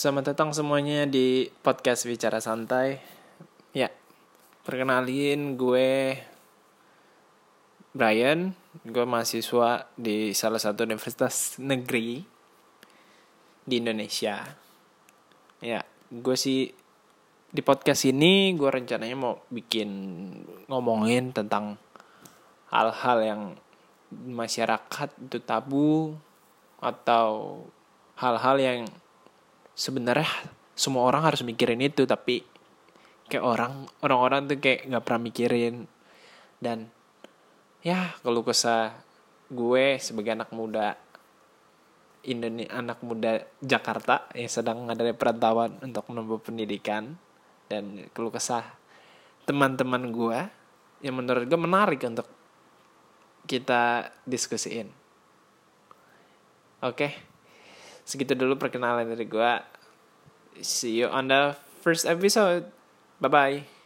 Selamat datang semuanya di podcast Bicara Santai. Ya, perkenalin gue Brian, gue mahasiswa di salah satu universitas negeri di Indonesia. Ya, gue sih di podcast ini gue rencananya mau bikin ngomongin tentang hal-hal yang masyarakat itu tabu atau hal-hal yang sebenarnya semua orang harus mikirin itu tapi kayak orang orang-orang tuh kayak nggak pernah mikirin. Dan ya kalau kesah gue sebagai anak muda Indonesia anak muda Jakarta yang sedang ada perantauan untuk menempuh pendidikan dan kalau kesah teman-teman gue yang menurut gue menarik untuk kita diskusiin. Oke segitu dulu perkenalan dari gue see you on the first episode. Bye bye